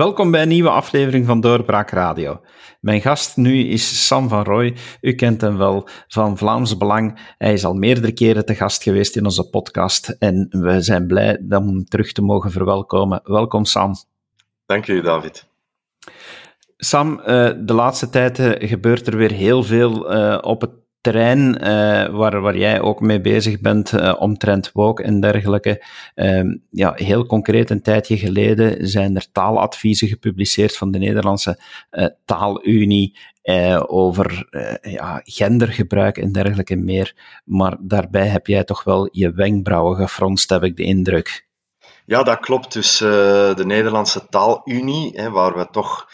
Welkom bij een nieuwe aflevering van Doorbraak Radio. Mijn gast nu is Sam van Rooij. U kent hem wel van Vlaams Belang. Hij is al meerdere keren te gast geweest in onze podcast en we zijn blij om hem terug te mogen verwelkomen. Welkom Sam. Dank u David. Sam, eh, de laatste tijd eh, gebeurt er weer heel veel eh, op het terrein uh, waar, waar jij ook mee bezig bent, uh, omtrent woke en dergelijke. Uh, ja, heel concreet, een tijdje geleden zijn er taaladviezen gepubliceerd van de Nederlandse uh, Taalunie over ja, gendergebruik en dergelijke meer. Maar daarbij heb jij toch wel je wenkbrauwen gefronst, heb ik de indruk. Ja, dat klopt. Dus de Nederlandse Taalunie, hè, waar we toch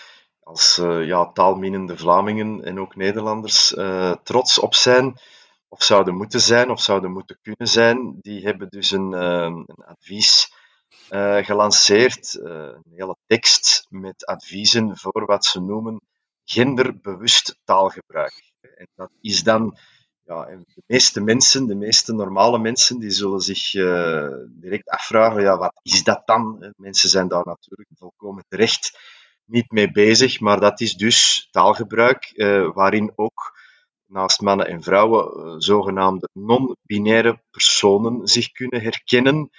als uh, ja, taalminnende Vlamingen en ook Nederlanders uh, trots op zijn, of zouden moeten zijn, of zouden moeten kunnen zijn. Die hebben dus een, uh, een advies gelanceerd, een hele tekst met adviezen voor wat ze noemen genderbewust taalgebruik. En dat is dan, ja, de meeste mensen, de meeste normale mensen, die zullen zich direct afvragen, ja, wat is dat dan? Mensen zijn daar natuurlijk volkomen terecht niet mee bezig, maar dat is dus taalgebruik uh, waarin ook naast mannen en vrouwen uh, zogenaamde non-binaire personen zich kunnen herkennen.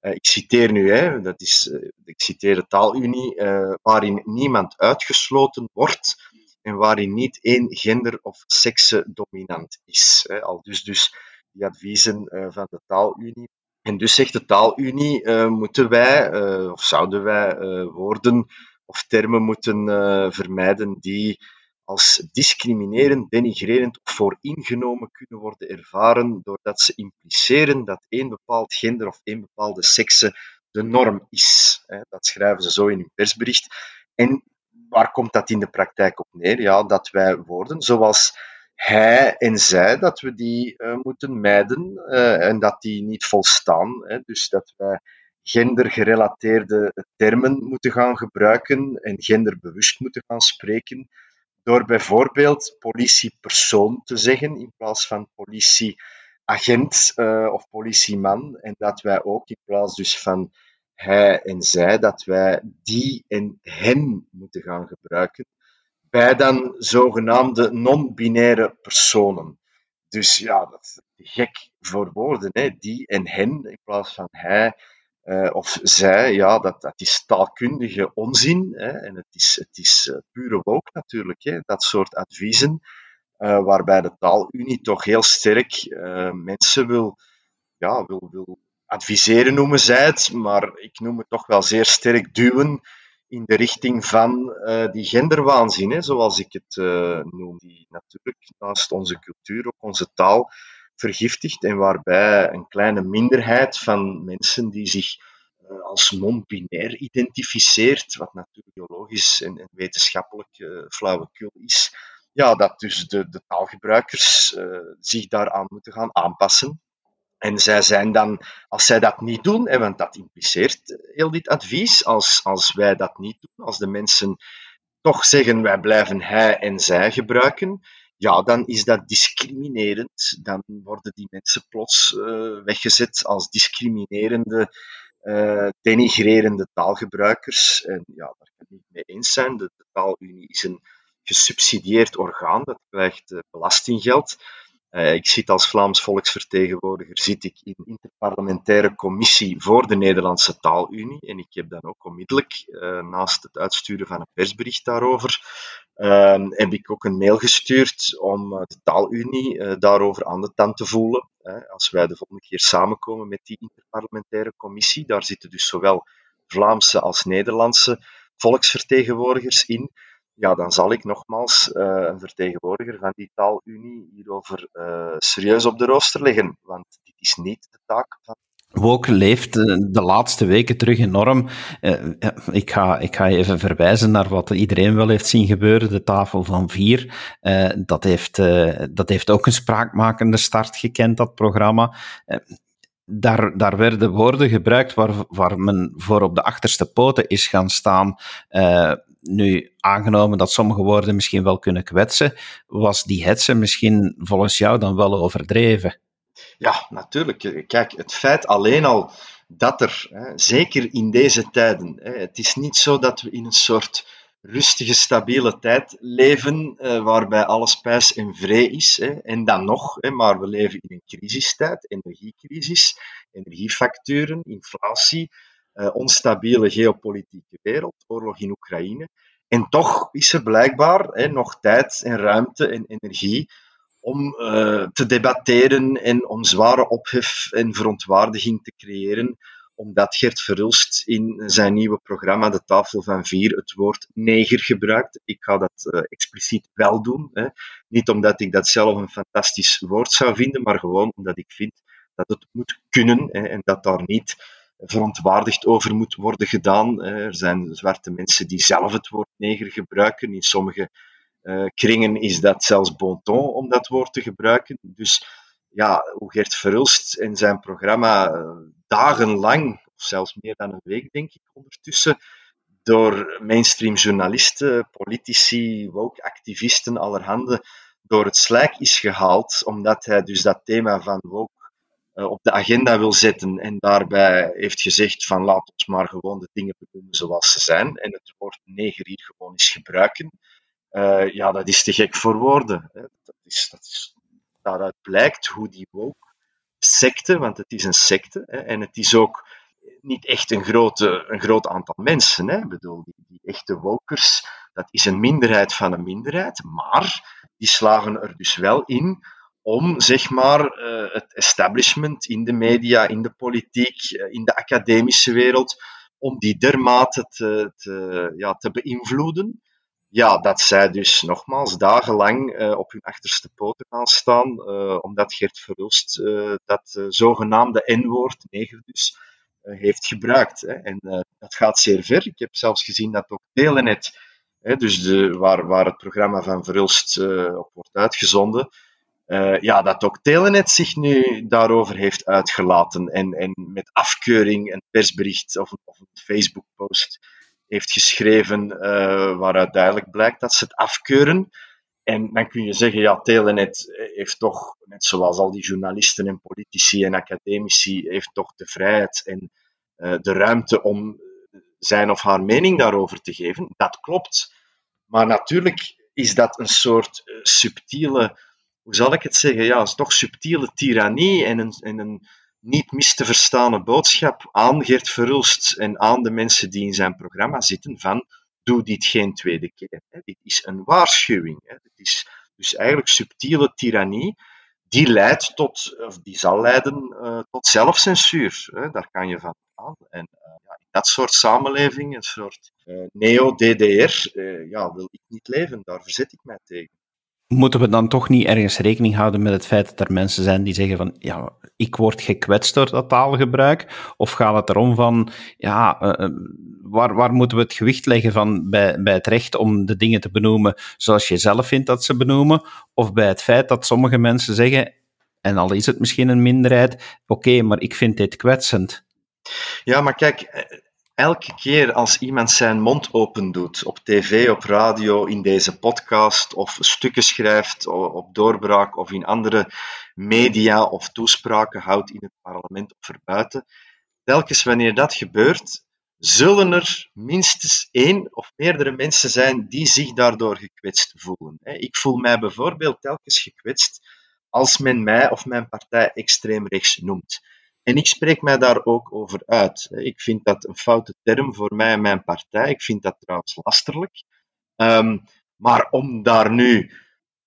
Uh, ik citeer nu, hè, dat is, ik citeer de taalunie, waarin niemand uitgesloten wordt en waarin niet één gender of sekse dominant is. Hè. Al dus, dus die adviezen van de taalunie. En dus zegt de taalunie, moeten wij, of zouden wij woorden of termen moeten uh, vermijden die als discriminerend, denigrerend of vooringenomen kunnen worden ervaren doordat ze impliceren dat één bepaald gender of één bepaalde sekse de norm is. Dat schrijven ze zo in hun persbericht. En waar komt dat in de praktijk op neer? Ja, dat wij woorden zoals hij en zij, dat we die uh, moeten mijden uh, en dat die niet volstaan. Hè. Dus dat wij gendergerelateerde termen moeten gaan gebruiken en genderbewust moeten gaan spreken. Door bijvoorbeeld politiepersoon te zeggen in plaats van politieagent uh, of politieman. En dat wij ook in plaats dus van hij en zij, dat wij die en hen moeten gaan gebruiken. Bij dan zogenaamde non-binaire personen. Dus ja, dat is gek voor woorden, hè? die en hen in plaats van hij uh, of zij, ja, dat, dat is taalkundige onzin. Hè, en het is, het is uh, pure woke natuurlijk, hè, dat soort adviezen, uh, waarbij de taalunie toch heel sterk mensen wil, ja, wil, wil adviseren, noemen zij het, maar ik noem het toch wel zeer sterk duwen in de richting van die genderwaanzin, hè, zoals ik het noem, die natuurlijk naast onze cultuur ook onze taal vergiftigt en waarbij een kleine minderheid van mensen die zich uh, als non-binair identificeert, wat natuurlijk biologisch en, en wetenschappelijk uh, flauwekul is, ja, dat dus de, de taalgebruikers uh, zich daaraan moeten gaan aanpassen. En zij zijn dan, als zij dat niet doen, hè, want dat impliceert heel dit advies, als, als wij dat niet doen, als de mensen toch zeggen wij blijven hij en zij gebruiken, ja, dan is dat discriminerend. Dan worden die mensen plots uh, weggezet als discriminerende, uh, denigrerende taalgebruikers. En ja, daar kan ik niet mee eens zijn. De, taalunie is een gesubsidieerd orgaan, dat krijgt uh, belastinggeld. Uh, ik zit als Vlaams volksvertegenwoordiger zit ik in de interparlementaire commissie voor de Nederlandse Taalunie. En ik heb dan ook onmiddellijk, uh, naast het uitsturen van een persbericht daarover, uh, heb ik ook een mail gestuurd om de Taalunie daarover aan de tand te voelen. als wij de volgende keer samenkomen met die interparlementaire commissie, daar zitten dus zowel Vlaamse als Nederlandse volksvertegenwoordigers in ja, dan zal ik nogmaals uh, een vertegenwoordiger van die taalunie hierover uh, serieus op de rooster leggen. Want dit is niet de taak van. Woke leeft eh, de laatste weken terug enorm. ik, ga, ik ga even verwijzen naar wat iedereen wel heeft zien gebeuren, de tafel van vier. dat, heeft, dat heeft ook een spraakmakende start gekend, dat programma daar, daar werden woorden gebruikt waar, waar men voor op de achterste poten is gaan staan. Nu, aangenomen dat sommige woorden misschien wel kunnen kwetsen, was die hetze misschien volgens jou dan wel overdreven? Ja, natuurlijk. Kijk, het feit alleen al dat er, zeker in deze tijden, het is niet zo dat we in een soort rustige, stabiele tijd leven, eh, waarbij alles pijs en vree is. En dan nog, maar we leven in een crisistijd, energiecrisis, energiefacturen, inflatie, onstabiele geopolitieke wereld, oorlog in Oekraïne. En toch is er blijkbaar nog tijd en ruimte en energie om uh, te debatteren en om zware ophef en verontwaardiging te creëren, omdat Gert Verhulst in zijn nieuwe programma De Tafel van Vier het woord neger gebruikt. Ik ga dat uh, expliciet wel doen. Hè. Niet omdat ik dat zelf een fantastisch woord zou vinden, maar gewoon omdat ik vind dat het moet kunnen hè, en dat daar niet verontwaardigd over moet worden gedaan. Er zijn zwarte mensen die zelf het woord neger gebruiken. In sommige uh, kringen is dat zelfs bon ton om dat woord te gebruiken. Dus ja, hoe Gert Verhulst in zijn programma uh, dagenlang, of zelfs meer dan een week denk ik ondertussen, door mainstream journalisten, politici, woke activisten allerhande door het slijk is gehaald, omdat hij dus dat thema van woke op de agenda wil zetten en daarbij heeft gezegd van laat ons maar gewoon de dingen benoemen zoals ze zijn en het woord neger hier gewoon eens gebruiken. Uh, ja, dat is te gek voor woorden. Hè. Dat is, dat is, daaruit blijkt hoe die woke secte, want het is een secte, hè, en het is ook niet echt een, grote, een groot aantal mensen. Hè. Bedoel, die, die echte wokers, dat is een minderheid van een minderheid, maar die slagen er dus wel in om zeg maar, uh, het establishment in de media, in de politiek, uh, in de academische wereld, om die dermate te, te, ja, te beïnvloeden ja, dat zij dus nogmaals dagenlang uh, op hun achterste poten gaan staan, omdat Gert Verhulst dat zogenaamde N-woord, neger dus, heeft gebruikt. Hè. En dat gaat zeer ver. Ik heb zelfs gezien dat ook Telenet, hè, dus de, waar, waar het programma van Verhulst op wordt uitgezonden, ja, dat ook Telenet zich nu daarover heeft uitgelaten en, en met afkeuring een persbericht of een, of een Facebook-post heeft geschreven, uh, waaruit duidelijk blijkt dat ze het afkeuren. En dan kun je zeggen, ja, Telenet heeft toch, net zoals al die journalisten en politici en academici, heeft toch de vrijheid en de ruimte om zijn of haar mening daarover te geven. Dat klopt. Maar natuurlijk is dat een soort subtiele, hoe zal ik het zeggen, ja, is toch subtiele tirannie en een, en een niet mis te verstaande boodschap aan Geert Verhulst en aan de mensen die in zijn programma zitten van doe dit geen tweede keer. Dit is een waarschuwing. Dit is dus eigenlijk subtiele tirannie die leidt tot, of die zal leiden uh, tot zelfcensuur. Daar kan je van aan. En uh, ja, in dat soort samenleving, een soort uh, neo-DDR, ja, wil ik niet leven. Daar verzet ik mij tegen. Moeten we dan toch niet ergens rekening houden met het feit dat er mensen zijn die zeggen van ja, ik word gekwetst door dat taalgebruik? Of gaat het erom van ja, uh, waar, waar moeten we het gewicht leggen van bij, bij het recht om de dingen te benoemen zoals je zelf vindt dat ze benoemen? Of bij het feit dat sommige mensen zeggen, en al is het misschien een minderheid, oké, maar ik vind dit kwetsend. Ja, maar kijk, elke keer als iemand zijn mond open doet, op tv, op radio, in deze podcast, of stukken schrijft op doorbraak of in andere media of toespraken houdt in het parlement of erbuiten, telkens wanneer dat gebeurt, zullen er minstens één of meerdere mensen zijn die zich daardoor gekwetst voelen. Ik voel mij bijvoorbeeld telkens gekwetst als men mij of mijn partij extreem rechts noemt. En ik spreek mij daar ook over uit. Ik vind dat een foute term voor mij en mijn partij. Ik vind dat trouwens lasterlijk. Um, maar om daar nu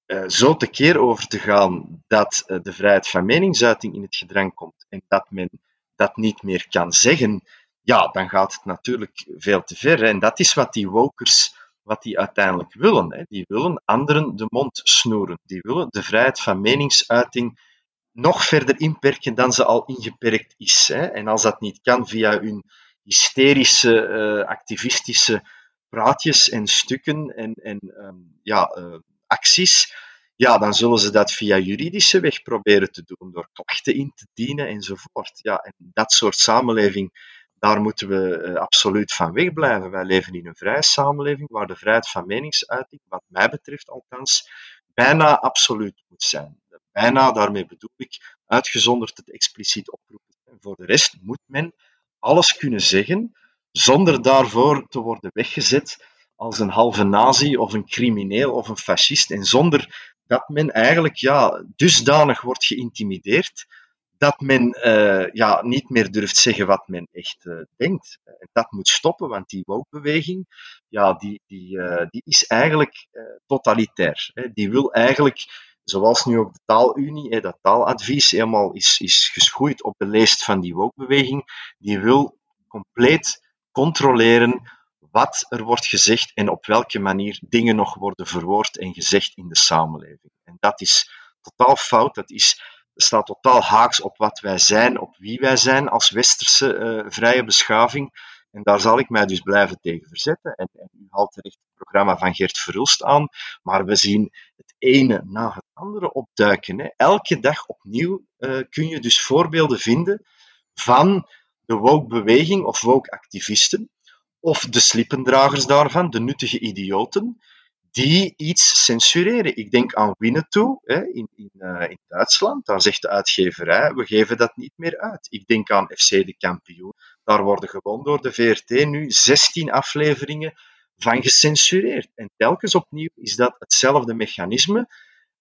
uh, zo tekeer over te gaan dat uh, de vrijheid van meningsuiting in het gedrang komt en dat men dat niet meer kan zeggen, ja, dan gaat het natuurlijk veel te ver. En dat is wat die wokers wat die uiteindelijk willen. Hè. Die willen anderen de mond snoeren. Die willen de vrijheid van meningsuiting nog verder inperken dan ze al ingeperkt is. Hè. En als dat niet kan via hun hysterische, uh, activistische praatjes en stukken en, en um, ja, uh, acties, ja, dan zullen ze dat via juridische weg proberen te doen, door klachten in te dienen enzovoort. Ja, en dat soort samenleving, daar moeten we uh, absoluut van wegblijven. Wij leven in een vrije samenleving waar de vrijheid van meningsuiting, wat mij betreft althans, bijna absoluut moet zijn bijna, daarmee bedoel ik, uitgezonderd het expliciet oproepen. En voor de rest moet men alles kunnen zeggen zonder daarvoor te worden weggezet als een halve nazi of een crimineel of een fascist. En zonder dat men eigenlijk ja, dusdanig wordt geïntimideerd dat men uh, ja, niet meer durft zeggen wat men echt uh, denkt. En dat moet stoppen, want die woke-beweging ja, die, die, uh, die is eigenlijk totalitair. Hè. Die wil eigenlijk, zoals nu ook de taalunie, dat taaladvies helemaal is, is geschoeid op de lijst van die woke-beweging, die wil compleet controleren wat er wordt gezegd en op welke manier dingen nog worden verwoord en gezegd in de samenleving. En dat is totaal fout. Dat is, staat totaal haaks op wat wij zijn, op wie wij zijn als westerse uh, vrije beschaving. En daar zal ik mij dus blijven tegen verzetten. En, en u haalt terecht het programma van Geert Verhulst aan, maar we zien het ene na het andere opduiken. Hè. Elke dag opnieuw uh, kun je dus voorbeelden vinden van de woke-beweging of woke-activisten, of de slippendragers daarvan, de nuttige idioten, die iets censureren. Ik denk aan Winnetou hè, in, in, uh, in Duitsland. Daar zegt de uitgeverij, we geven dat niet meer uit. Ik denk aan FC De Kampioen. Daar worden gewoon door de VRT nu 16 afleveringen van gecensureerd. En telkens opnieuw is dat hetzelfde mechanisme.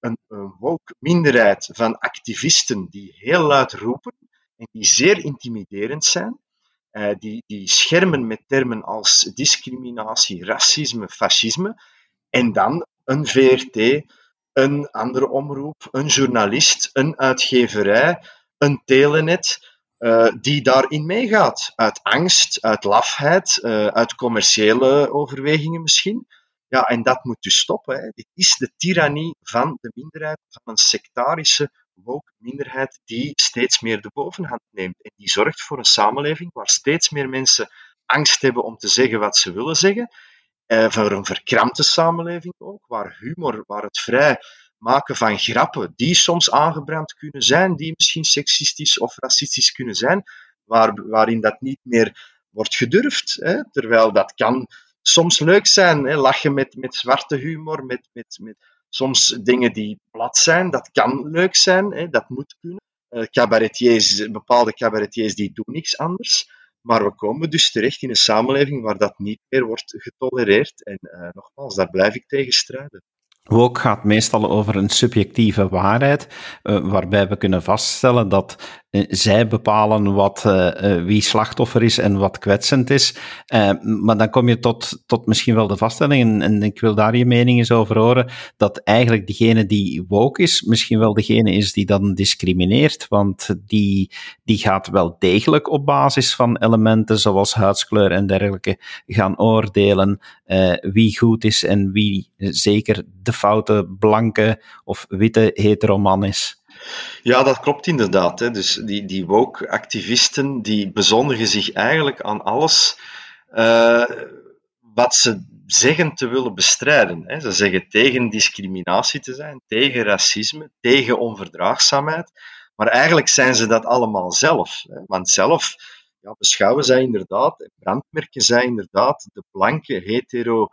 Een, een woke minderheid van activisten die heel luid roepen en die zeer intimiderend zijn, uh, die, die schermen met termen als discriminatie, racisme, fascisme, en dan een VRT, een andere omroep, een journalist, een uitgeverij, een telenet, uh, die daarin meegaat. Uit angst, uit lafheid, uh, uit commerciële overwegingen misschien. Ja, en dat moet dus stoppen. Hè. Dit is de tirannie van de minderheid, van een sectarische woke minderheid die steeds meer de bovenhand neemt. En die zorgt voor een samenleving waar steeds meer mensen angst hebben om te zeggen wat ze willen zeggen. Eh, voor een verkrampte samenleving ook, waar humor, waar het vrij maken van grappen, die soms aangebrand kunnen zijn, die misschien seksistisch of racistisch kunnen zijn, waar, waarin dat niet meer wordt gedurfd. Hè, terwijl dat kan soms leuk zijn, hè, lachen met, met zwarte humor, met, met, met soms dingen die plat zijn, dat kan leuk zijn, hè, dat moet kunnen. Uh, cabaretiers, bepaalde cabaretiers die doen niks anders. Maar we komen dus terecht in een samenleving waar dat niet meer wordt getolereerd. En uh, nogmaals, daar blijf ik tegen strijden. Woke gaat meestal over een subjectieve waarheid, uh, waarbij we kunnen vaststellen dat uh, zij bepalen wat, uh, wie slachtoffer is en wat kwetsend is. maar dan kom je tot, tot misschien wel de vaststelling, en, en, ik wil daar je mening eens over horen, dat eigenlijk degene die woke is, misschien wel degene is die dan discrimineert, want die, die gaat wel degelijk op basis van elementen zoals huidskleur en dergelijke gaan oordelen wie goed is en wie zeker de foute blanke of witte heteroman is. Ja, dat klopt inderdaad. Hè. Dus die, die woke-activisten die bezondigen zich eigenlijk aan alles uh, wat ze zeggen te willen bestrijden. Hè. Ze zeggen tegen discriminatie te zijn, tegen racisme, tegen onverdraagzaamheid. Maar eigenlijk zijn ze dat allemaal zelf. Hè. Want zelf ja, beschouwen zij inderdaad, brandmerken zij inderdaad de blanke hetero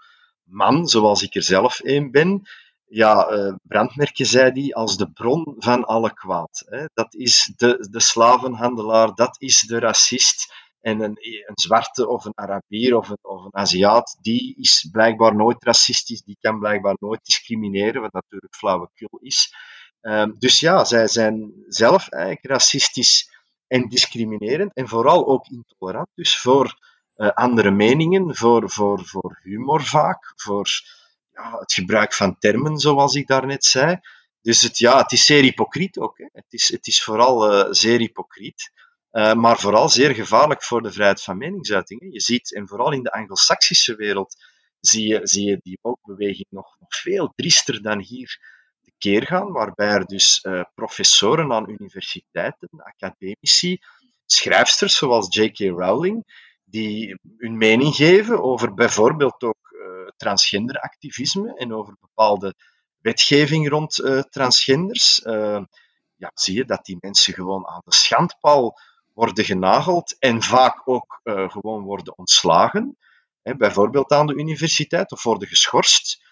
man, zoals ik er zelf een ben, ja, uh, brandmerken zij die als de bron van alle kwaad. Dat is de, de slavenhandelaar, dat is de racist. En een, een zwarte of een Arabier of een, of een Aziat, die is blijkbaar nooit racistisch, die kan blijkbaar nooit discrimineren, wat natuurlijk flauwekul is. Um, dus ja, zij zijn zelf eigenlijk racistisch en discriminerend en vooral ook intolerant. Dus voor andere meningen, voor, voor, voor humor vaak, voor ja, het gebruik van termen, zoals ik daarnet zei. Dus het, ja, het is zeer hypocriet ook. Hè. Het, is, het is vooral uh, zeer hypocriet, uh, maar vooral zeer gevaarlijk voor de vrijheid van meningsuiting. Hè. Je ziet, en vooral in de Anglo-Saxische wereld, zie je, zie je die woke-beweging nog, nog veel driester dan hier de keer gaan, waarbij er dus professoren aan universiteiten, academici, schrijfsters zoals J.K. Rowling, die hun mening geven over bijvoorbeeld ook uh, transgenderactivisme en over bepaalde wetgeving rond uh, transgenders. Uh, ja, zie je dat die mensen gewoon aan de schandpaal worden genageld en vaak ook gewoon worden ontslagen. Hè, bijvoorbeeld aan de universiteit of worden geschorst.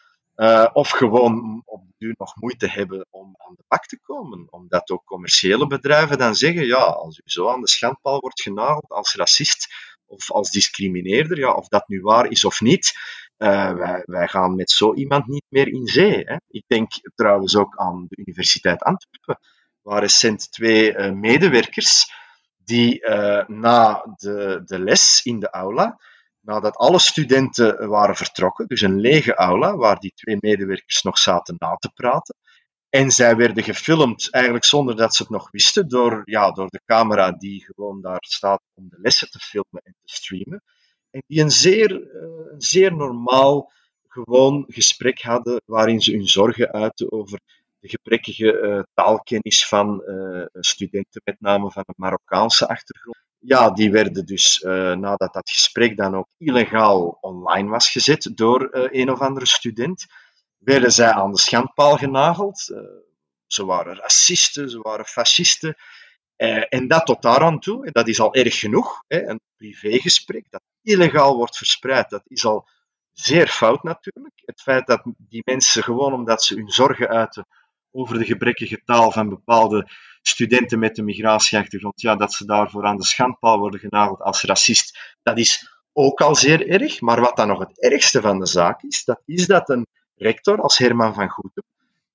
Of gewoon op duur nog moeite hebben om aan de bak te komen. Omdat ook commerciële bedrijven dan zeggen, ja, als u zo aan de schandpaal wordt genageld als racist of als discrimineerder, ja, of dat nu waar is of niet, uh, wij, wij, gaan met zo iemand niet meer in zee. Hè. Ik denk trouwens ook aan de Universiteit Antwerpen, waar recent twee uh, medewerkers die na de, de les in de aula nadat alle studenten waren vertrokken, dus een lege aula waar die twee medewerkers nog zaten na te praten. En zij werden gefilmd, eigenlijk zonder dat ze het nog wisten, door, ja, door de camera die gewoon daar staat om de lessen te filmen en te streamen. En die een zeer, uh, een zeer normaal, gewoon gesprek hadden waarin ze hun zorgen uiten over de gebrekkige uh, taalkennis van uh, studenten, met name van een Marokkaanse achtergrond ja, die werden dus nadat dat gesprek dan ook illegaal online was gezet door een of andere student, werden zij aan de schandpaal genageld. Uh, ze waren racisten, ze waren fascisten. en dat tot daar aan toe, dat is al erg genoeg. Hè, een privégesprek dat illegaal wordt verspreid, dat is al zeer fout natuurlijk. Het feit dat die mensen gewoon omdat ze hun zorgen uiten over de gebrekkige taal van bepaalde studenten met een migratieachtergrond, ja, dat ze daarvoor aan de schandpaal worden genageld als racist, dat is ook al zeer erg. Maar wat dan nog het ergste van de zaak is, dat is dat een rector als Herman van Goetem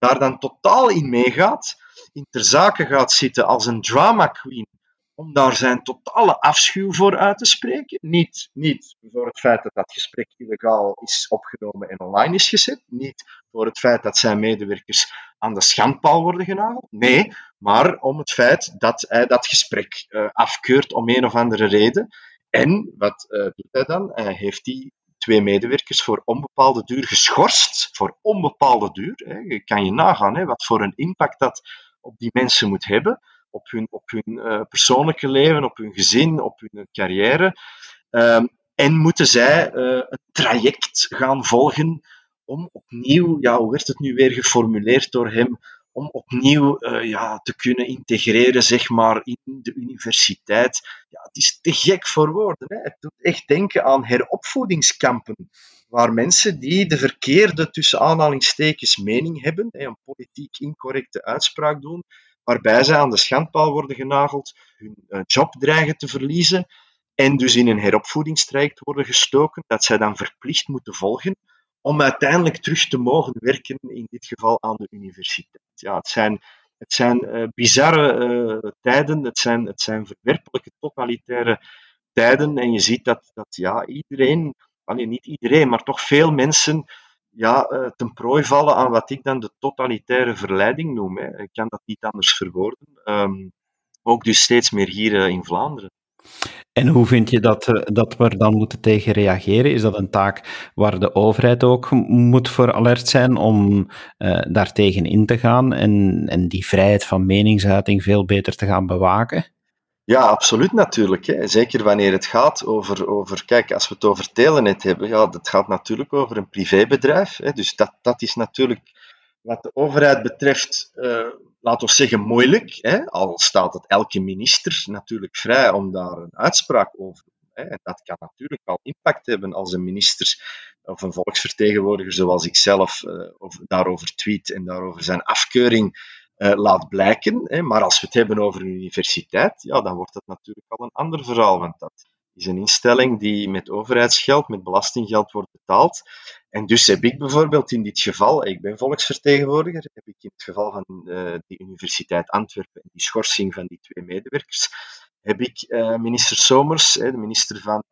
daar dan totaal in meegaat, in ter zake gaat zitten als een drama queen om daar zijn totale afschuw voor uit te spreken. Niet, niet voor het feit dat dat gesprek illegaal is opgenomen en online is gezet. Niet voor het feit dat zijn medewerkers aan de schandpaal worden genageld. Nee, maar om het feit dat hij dat gesprek uh, afkeurt om een of andere reden. En wat uh, doet hij dan? Hij heeft die twee medewerkers voor onbepaalde duur geschorst. Voor onbepaalde duur. Hè. Je kan je nagaan hè, wat voor een impact dat op die mensen moet hebben op hun, op hun uh, persoonlijke leven, op hun gezin, op hun carrière. Um, en moeten zij uh, een traject gaan volgen om opnieuw, ja, hoe werd het nu weer geformuleerd door hem, om opnieuw uh, ja, te kunnen integreren zeg maar, in de universiteit. Ja, het is te gek voor woorden. Hè? Het doet echt denken aan heropvoedingskampen, waar mensen die de verkeerde, tussen aanhalingstekens, mening hebben, hè, een politiek incorrecte uitspraak doen, waarbij zij aan de schandpaal worden genageld, hun eh, job dreigen te verliezen en dus in een heropvoedingstraject worden gestoken, dat zij dan verplicht moeten volgen om uiteindelijk terug te mogen werken, in dit geval aan de universiteit. Ja, het zijn, het zijn uh, bizarre uh, tijden, het zijn, het zijn verwerpelijke, totalitaire tijden en je ziet dat, dat ja, iedereen, alleen niet iedereen, maar toch veel mensen ja, uh, ten prooi vallen aan wat ik dan de totalitaire verleiding noem. Hè. Ik kan dat niet anders verwoorden. Um, ook dus steeds meer hier in Vlaanderen. En hoe vind je dat, uh, dat we er dan moeten tegen reageren? Is dat een taak waar de overheid ook moet voor alert zijn om daartegen in te gaan en, en die vrijheid van meningsuiting veel beter te gaan bewaken? Ja, absoluut natuurlijk. Hè. Zeker wanneer het gaat over, over, kijk, als we het over Telenet hebben, ja, dat gaat natuurlijk over een privébedrijf. Hè. Dus dat, dat is natuurlijk wat de overheid betreft, uh, laten we zeggen, moeilijk. Hè. Al staat het elke minister natuurlijk vrij om daar een uitspraak over te doen. En dat kan natuurlijk al impact hebben als een minister of een volksvertegenwoordiger zoals ik zelf uh, daarover tweet en daarover zijn afkeuring uh, laat blijken. Hè. Maar als we het hebben over een universiteit, ja, dan wordt het natuurlijk al een ander verhaal. Want dat is een instelling die met overheidsgeld, met belastinggeld wordt betaald. En dus heb ik bijvoorbeeld in dit geval, ik ben volksvertegenwoordiger, heb ik in het geval van uh, die Universiteit Antwerpen en die schorsing van die twee medewerkers, heb ik uh, minister Somers, de minister van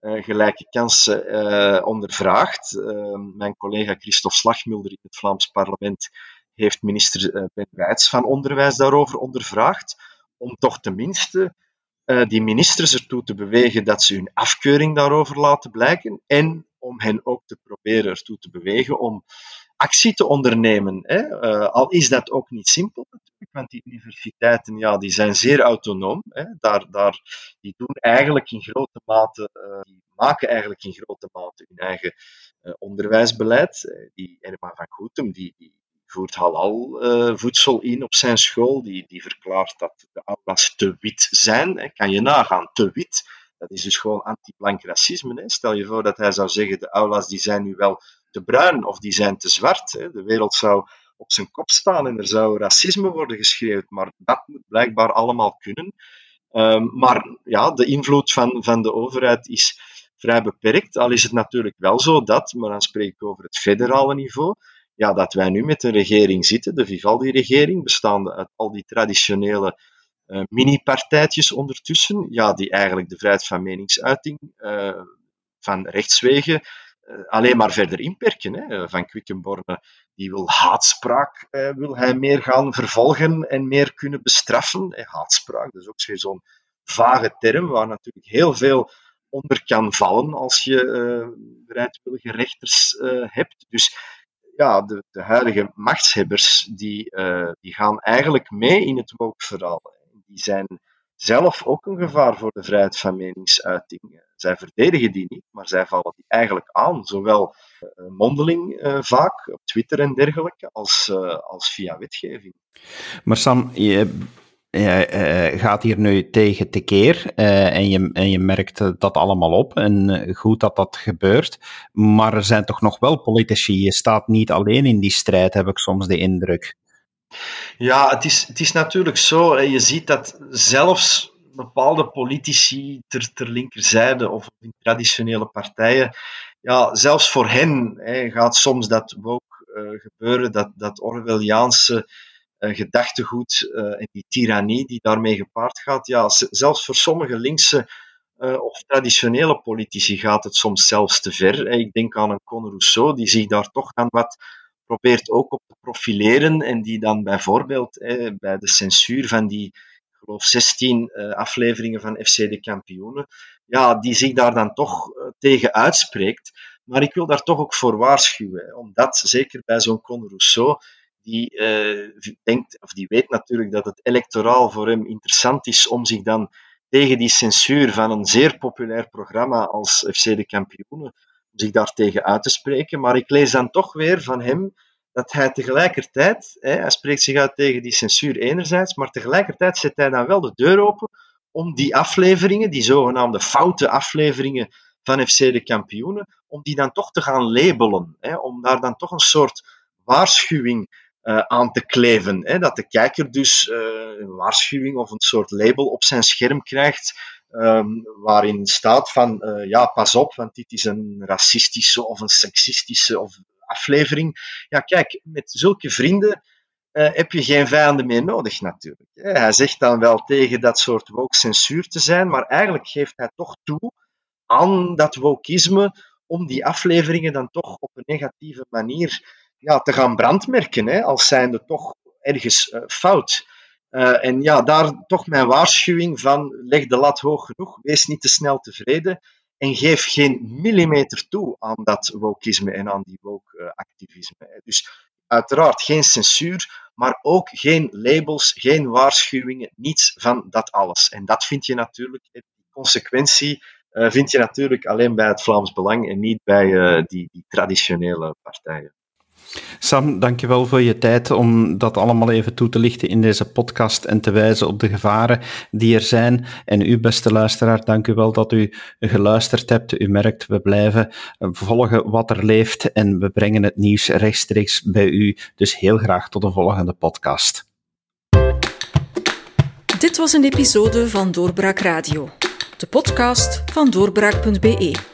uh, gelijke kansen, ondervraagd. Uh, mijn collega Christophe Slagmulder in het Vlaams parlement heeft minister eh, Ben Wijts van Onderwijs daarover ondervraagd, om toch tenminste die ministers ertoe te bewegen dat ze hun afkeuring daarover laten blijken en om hen ook te proberen ertoe te bewegen om actie te ondernemen. Hè. Uh, al is dat ook niet simpel natuurlijk, want die universiteiten ja, die zijn zeer autonoom. Hè. Daar, daar, die doen eigenlijk in grote mate, uh, die maken eigenlijk in grote mate hun eigen uh, onderwijsbeleid. Die Herman van Goetem, die, die voert halal voedsel in op zijn school. Die, die verklaart dat de aulas te wit zijn. Hè. Kan je nagaan, te wit. Dat is dus gewoon anti-blank racisme. Hè. Stel je voor dat hij zou zeggen, de aulas die zijn nu wel te bruin of die zijn te zwart. Hè. De wereld zou op zijn kop staan en er zou racisme worden geschreven, maar dat moet blijkbaar allemaal kunnen. Um, maar ja, de invloed van, van de overheid is vrij beperkt. Al is het natuurlijk wel zo dat, maar dan spreek ik over het federale niveau, ja, dat wij nu met een regering zitten, de Vivaldi-regering, bestaande uit al die traditionele mini-partijtjes ondertussen, ja, die eigenlijk de vrijheid van meningsuiting uh, van rechtswegen uh, alleen maar verder inperken. Hè. Van Quickenborne die wil haatspraak wil hij meer gaan vervolgen en meer kunnen bestraffen. haatspraak, dat is ook zo'n vage term waar natuurlijk heel veel onder kan vallen als je bereidwillige rechters hebt. Dus ja, de, de huidige machtshebbers die, die gaan eigenlijk mee in het woke-verhaal die zijn zelf ook een gevaar voor de vrijheid van meningsuiting. Zij verdedigen die niet, maar zij vallen die eigenlijk aan, zowel eh, mondeling uh, vaak op Twitter en dergelijke, als, uh, als via wetgeving. Maar Sam, je, gaat hier nu tegen tekeer en, je, en je merkt dat allemaal op en goed dat dat gebeurt, maar er zijn toch nog wel politici, je staat niet alleen in die strijd, heb ik soms de indruk. Ja, het is, het is natuurlijk zo. Je ziet dat zelfs bepaalde politici ter, linkerzijde of in traditionele partijen, ja, zelfs voor hen hè, gaat soms dat ook uh, gebeuren, dat, dat Orwelliaanse uh, gedachtegoed uh, en die tirannie die daarmee gepaard gaat. Ja, zelfs voor sommige linkse of traditionele politici gaat het soms zelfs te ver. Ik denk aan een Conor Rousseau, die zich daar toch aan wat probeert ook op te profileren en die dan bijvoorbeeld bij de censuur van die, ik geloof, 16 eh, afleveringen van FC de Kampioenen, ja, die zich daar dan toch eh, tegen uitspreekt. Maar ik wil daar toch ook voor waarschuwen, omdat zeker bij zo'n Con Rousseau, die uh, denkt, of die weet natuurlijk dat het electoraal voor hem interessant is om zich dan tegen die censuur van een zeer populair programma als FC de Kampioenen zich daartegen uit te spreken. Maar ik lees dan toch weer van hem dat hij tegelijkertijd, hè, hij spreekt zich uit tegen die censuur enerzijds, maar tegelijkertijd zet hij dan wel de deur open om die afleveringen, die zogenaamde foute afleveringen van FC de kampioenen, om die dan toch te gaan labelen. Hè, om daar dan toch een soort waarschuwing uh, aan te kleven. Hè, dat de kijker dus uh, een waarschuwing of een soort label op zijn scherm krijgt Um, waarin staat van uh, ja, pas op, want dit is een racistische of een seksistische of aflevering. Ja, kijk, met zulke vrienden uh, heb je geen vijanden meer nodig natuurlijk. Hij zegt dan wel tegen dat soort woke censuur te zijn, maar eigenlijk geeft hij toch toe aan dat wokisme om die afleveringen dan toch op een negatieve manier ja, te gaan brandmerken, hè, als zijnde toch ergens uh, fout. Uh, en ja, daar toch mijn waarschuwing van leg de lat hoog genoeg, wees niet te snel tevreden en geef geen millimeter toe aan dat wokisme en aan die woke-activisme. Dus uiteraard geen censuur, maar ook geen labels, geen waarschuwingen, niets van dat alles. En dat vind je natuurlijk, die consequentie uh, vind je natuurlijk alleen bij het Vlaams Belang en niet bij uh, die, die traditionele partijen. Sam, dankjewel voor je tijd om dat allemaal even toe te lichten in deze podcast en te wijzen op de gevaren die er zijn. En u, beste luisteraar, dank wel dat u geluisterd hebt. U merkt, we blijven volgen wat er leeft en we brengen het nieuws rechtstreeks bij u. Dus heel graag tot de volgende podcast. Dit was een episode van Doorbraak Radio, de podcast van doorbraak.be.